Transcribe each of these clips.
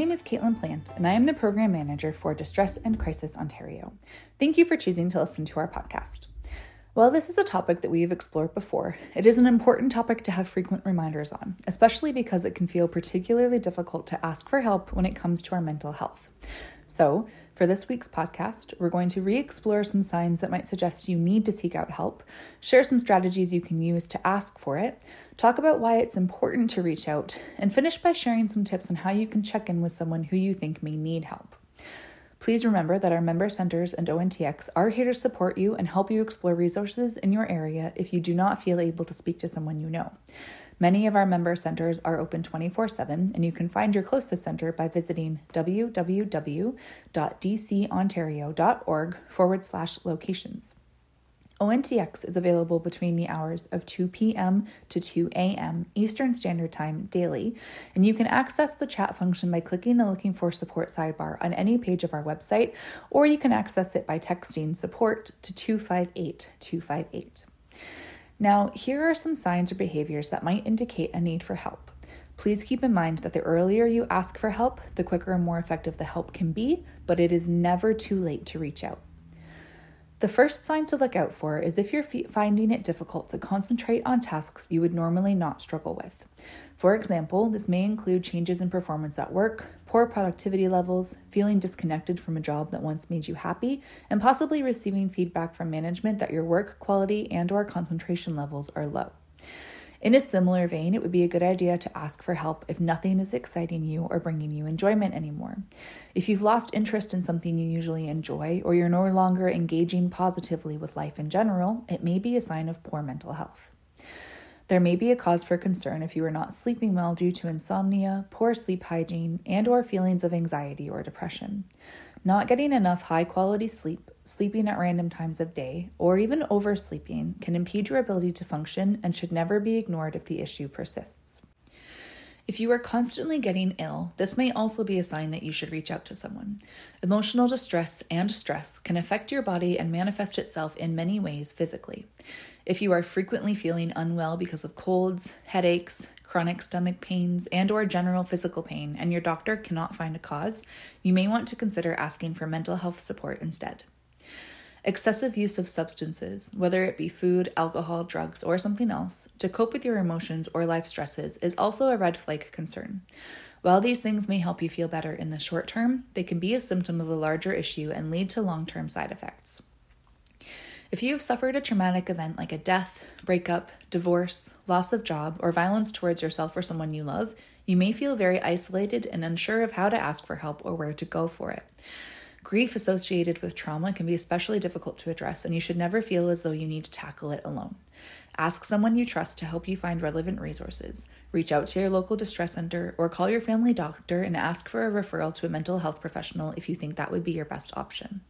Name is Caitlin Plant, and I am the Program Manager for Distress and Crisis Ontario. Thank you for choosing to listen to our podcast. While this is a topic that we have explored before, it is an important topic to have frequent reminders on, especially because it can feel particularly difficult to ask for help when it comes to our mental health. So, for this week's podcast, we're going to re explore some signs that might suggest you need to seek out help, share some strategies you can use to ask for it, talk about why it's important to reach out, and finish by sharing some tips on how you can check in with someone who you think may need help. Please remember that our member centers and ONTX are here to support you and help you explore resources in your area if you do not feel able to speak to someone you know. Many of our member centers are open 24 7, and you can find your closest center by visiting www.dcontario.org forward slash locations. ONTX is available between the hours of 2 p.m. to 2 a.m. Eastern Standard Time daily, and you can access the chat function by clicking the Looking for Support sidebar on any page of our website, or you can access it by texting support to 258 258. Now, here are some signs or behaviors that might indicate a need for help. Please keep in mind that the earlier you ask for help, the quicker and more effective the help can be, but it is never too late to reach out. The first sign to look out for is if you're finding it difficult to concentrate on tasks you would normally not struggle with. For example, this may include changes in performance at work, poor productivity levels, feeling disconnected from a job that once made you happy, and possibly receiving feedback from management that your work quality and or concentration levels are low. In a similar vein, it would be a good idea to ask for help if nothing is exciting you or bringing you enjoyment anymore. If you've lost interest in something you usually enjoy, or you're no longer engaging positively with life in general, it may be a sign of poor mental health. There may be a cause for concern if you are not sleeping well due to insomnia, poor sleep hygiene, and or feelings of anxiety or depression. Not getting enough high-quality sleep, sleeping at random times of day, or even oversleeping can impede your ability to function and should never be ignored if the issue persists. If you are constantly getting ill, this may also be a sign that you should reach out to someone. Emotional distress and stress can affect your body and manifest itself in many ways physically. If you are frequently feeling unwell because of colds, headaches, chronic stomach pains, and or general physical pain and your doctor cannot find a cause, you may want to consider asking for mental health support instead. Excessive use of substances, whether it be food, alcohol, drugs, or something else, to cope with your emotions or life stresses is also a red flag concern. While these things may help you feel better in the short term, they can be a symptom of a larger issue and lead to long term side effects. If you have suffered a traumatic event like a death, breakup, divorce, loss of job, or violence towards yourself or someone you love, you may feel very isolated and unsure of how to ask for help or where to go for it. Grief associated with trauma can be especially difficult to address, and you should never feel as though you need to tackle it alone. Ask someone you trust to help you find relevant resources. Reach out to your local distress center or call your family doctor and ask for a referral to a mental health professional if you think that would be your best option.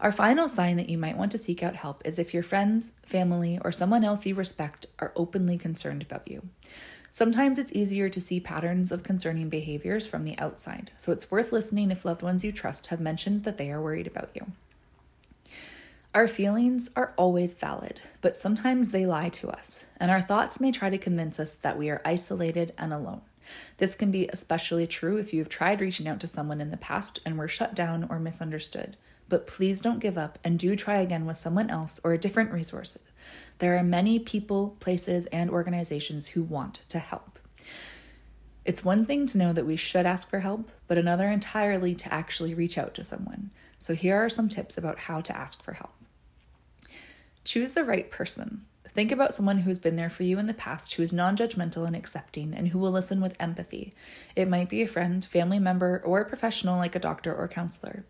Our final sign that you might want to seek out help is if your friends, family, or someone else you respect are openly concerned about you. Sometimes it's easier to see patterns of concerning behaviors from the outside, so it's worth listening if loved ones you trust have mentioned that they are worried about you. Our feelings are always valid, but sometimes they lie to us, and our thoughts may try to convince us that we are isolated and alone. This can be especially true if you have tried reaching out to someone in the past and were shut down or misunderstood but please don't give up and do try again with someone else or a different resource. There are many people, places, and organizations who want to help. It's one thing to know that we should ask for help, but another entirely to actually reach out to someone. So, here are some tips about how to ask for help. Choose the right person. Think about someone who's been there for you in the past who is non judgmental and accepting and who will listen with empathy. It might be a friend, family member, or a professional like a doctor or counselor.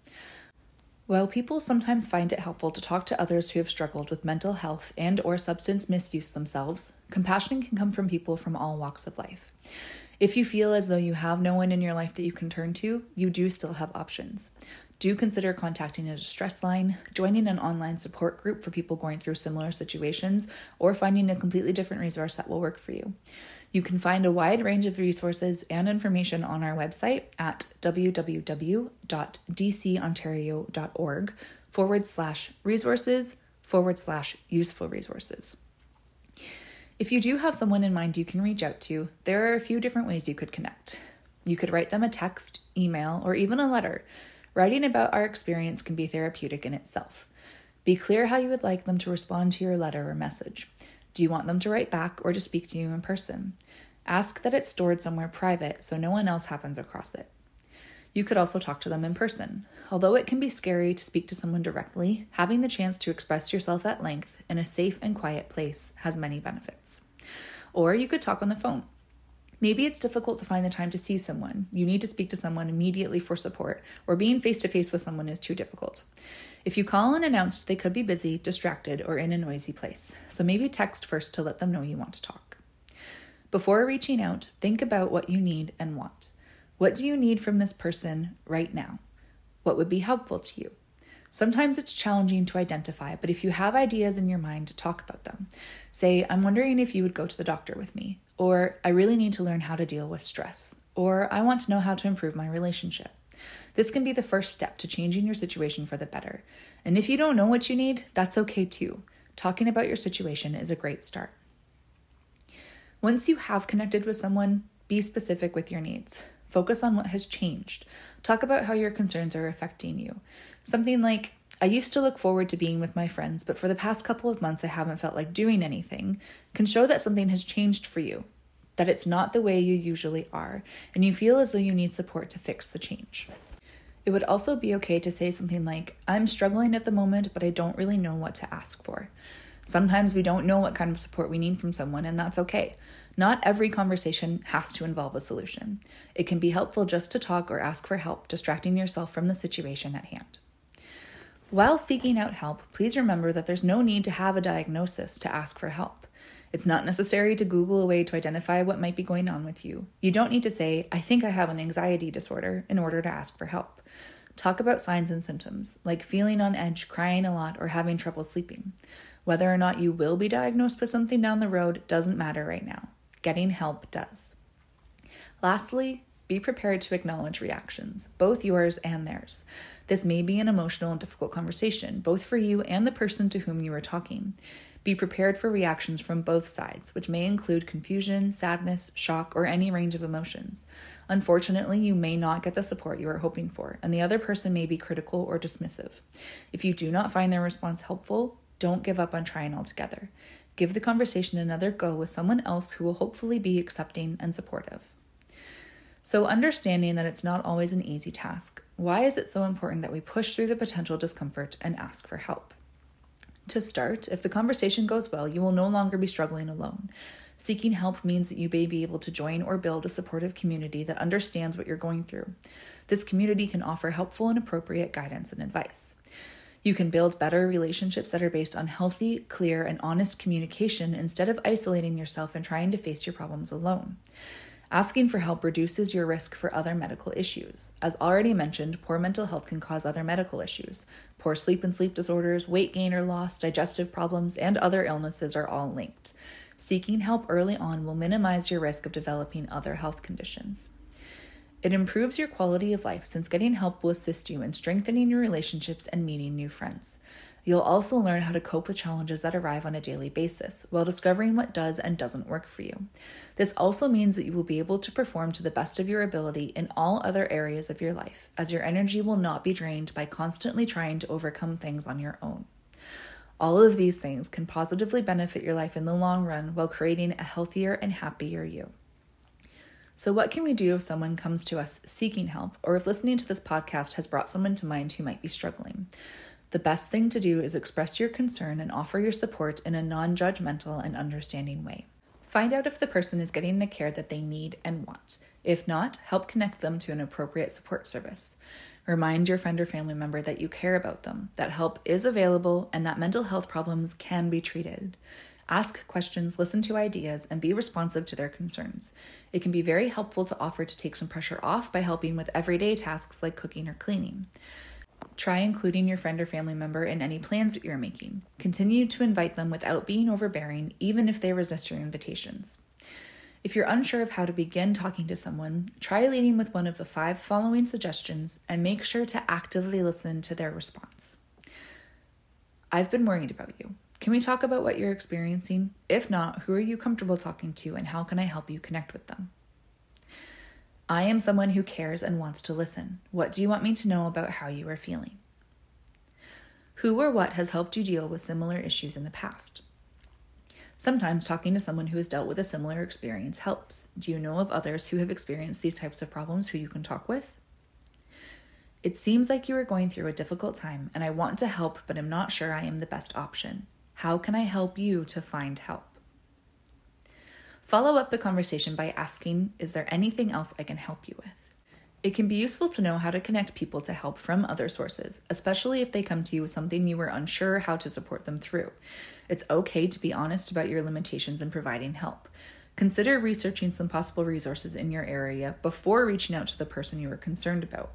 While people sometimes find it helpful to talk to others who have struggled with mental health and or substance misuse themselves, compassion can come from people from all walks of life. If you feel as though you have no one in your life that you can turn to, you do still have options. Do consider contacting a distress line, joining an online support group for people going through similar situations, or finding a completely different resource that will work for you. You can find a wide range of resources and information on our website at www.dcontario.org forward slash resources forward slash useful resources. If you do have someone in mind you can reach out to, there are a few different ways you could connect. You could write them a text, email, or even a letter. Writing about our experience can be therapeutic in itself. Be clear how you would like them to respond to your letter or message. Do you want them to write back or to speak to you in person? Ask that it's stored somewhere private so no one else happens across it. You could also talk to them in person. Although it can be scary to speak to someone directly, having the chance to express yourself at length in a safe and quiet place has many benefits. Or you could talk on the phone. Maybe it's difficult to find the time to see someone. You need to speak to someone immediately for support, or being face to face with someone is too difficult. If you call unannounced, they could be busy, distracted, or in a noisy place. So maybe text first to let them know you want to talk. Before reaching out, think about what you need and want. What do you need from this person right now? What would be helpful to you? Sometimes it's challenging to identify, but if you have ideas in your mind, to talk about them. Say, I'm wondering if you would go to the doctor with me, or I really need to learn how to deal with stress, or I want to know how to improve my relationship. This can be the first step to changing your situation for the better. And if you don't know what you need, that's okay too. Talking about your situation is a great start. Once you have connected with someone, be specific with your needs. Focus on what has changed. Talk about how your concerns are affecting you. Something like, I used to look forward to being with my friends, but for the past couple of months I haven't felt like doing anything, can show that something has changed for you, that it's not the way you usually are, and you feel as though you need support to fix the change. It would also be okay to say something like, I'm struggling at the moment, but I don't really know what to ask for. Sometimes we don't know what kind of support we need from someone, and that's okay. Not every conversation has to involve a solution. It can be helpful just to talk or ask for help, distracting yourself from the situation at hand. While seeking out help, please remember that there's no need to have a diagnosis to ask for help. It's not necessary to Google a way to identify what might be going on with you. You don't need to say, I think I have an anxiety disorder, in order to ask for help. Talk about signs and symptoms, like feeling on edge, crying a lot, or having trouble sleeping. Whether or not you will be diagnosed with something down the road doesn't matter right now. Getting help does. Lastly, be prepared to acknowledge reactions, both yours and theirs. This may be an emotional and difficult conversation, both for you and the person to whom you are talking. Be prepared for reactions from both sides, which may include confusion, sadness, shock, or any range of emotions. Unfortunately, you may not get the support you are hoping for, and the other person may be critical or dismissive. If you do not find their response helpful, don't give up on trying altogether. Give the conversation another go with someone else who will hopefully be accepting and supportive. So, understanding that it's not always an easy task, why is it so important that we push through the potential discomfort and ask for help? To start, if the conversation goes well, you will no longer be struggling alone. Seeking help means that you may be able to join or build a supportive community that understands what you're going through. This community can offer helpful and appropriate guidance and advice. You can build better relationships that are based on healthy, clear, and honest communication instead of isolating yourself and trying to face your problems alone. Asking for help reduces your risk for other medical issues. As already mentioned, poor mental health can cause other medical issues. Poor sleep and sleep disorders, weight gain or loss, digestive problems, and other illnesses are all linked. Seeking help early on will minimize your risk of developing other health conditions. It improves your quality of life since getting help will assist you in strengthening your relationships and meeting new friends. You'll also learn how to cope with challenges that arrive on a daily basis while discovering what does and doesn't work for you. This also means that you will be able to perform to the best of your ability in all other areas of your life, as your energy will not be drained by constantly trying to overcome things on your own. All of these things can positively benefit your life in the long run while creating a healthier and happier you. So, what can we do if someone comes to us seeking help, or if listening to this podcast has brought someone to mind who might be struggling? The best thing to do is express your concern and offer your support in a non judgmental and understanding way. Find out if the person is getting the care that they need and want. If not, help connect them to an appropriate support service. Remind your friend or family member that you care about them, that help is available, and that mental health problems can be treated. Ask questions, listen to ideas, and be responsive to their concerns. It can be very helpful to offer to take some pressure off by helping with everyday tasks like cooking or cleaning. Try including your friend or family member in any plans that you're making. Continue to invite them without being overbearing, even if they resist your invitations. If you're unsure of how to begin talking to someone, try leading with one of the five following suggestions and make sure to actively listen to their response. I've been worried about you. Can we talk about what you're experiencing? If not, who are you comfortable talking to and how can I help you connect with them? I am someone who cares and wants to listen. What do you want me to know about how you are feeling? Who or what has helped you deal with similar issues in the past? Sometimes talking to someone who has dealt with a similar experience helps. Do you know of others who have experienced these types of problems who you can talk with? It seems like you are going through a difficult time, and I want to help, but I'm not sure I am the best option. How can I help you to find help? Follow up the conversation by asking Is there anything else I can help you with? It can be useful to know how to connect people to help from other sources, especially if they come to you with something you were unsure how to support them through. It's okay to be honest about your limitations in providing help. Consider researching some possible resources in your area before reaching out to the person you are concerned about.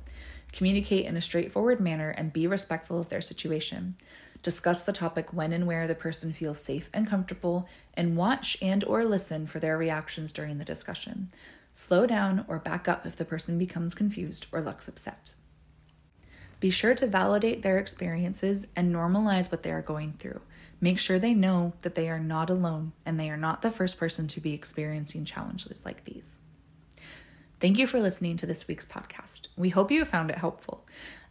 Communicate in a straightforward manner and be respectful of their situation. Discuss the topic when and where the person feels safe and comfortable and watch and or listen for their reactions during the discussion. Slow down or back up if the person becomes confused or looks upset. Be sure to validate their experiences and normalize what they are going through. Make sure they know that they are not alone and they are not the first person to be experiencing challenges like these. Thank you for listening to this week's podcast. We hope you found it helpful.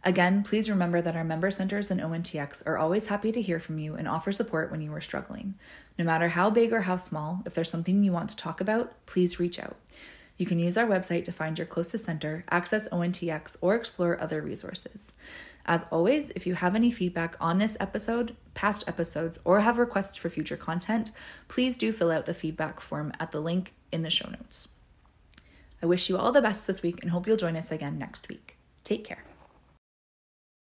Again, please remember that our member centers and ONTX are always happy to hear from you and offer support when you are struggling. No matter how big or how small, if there's something you want to talk about, please reach out. You can use our website to find your closest center, access ONTX, or explore other resources. As always, if you have any feedback on this episode, past episodes, or have requests for future content, please do fill out the feedback form at the link in the show notes. I wish you all the best this week and hope you'll join us again next week. Take care.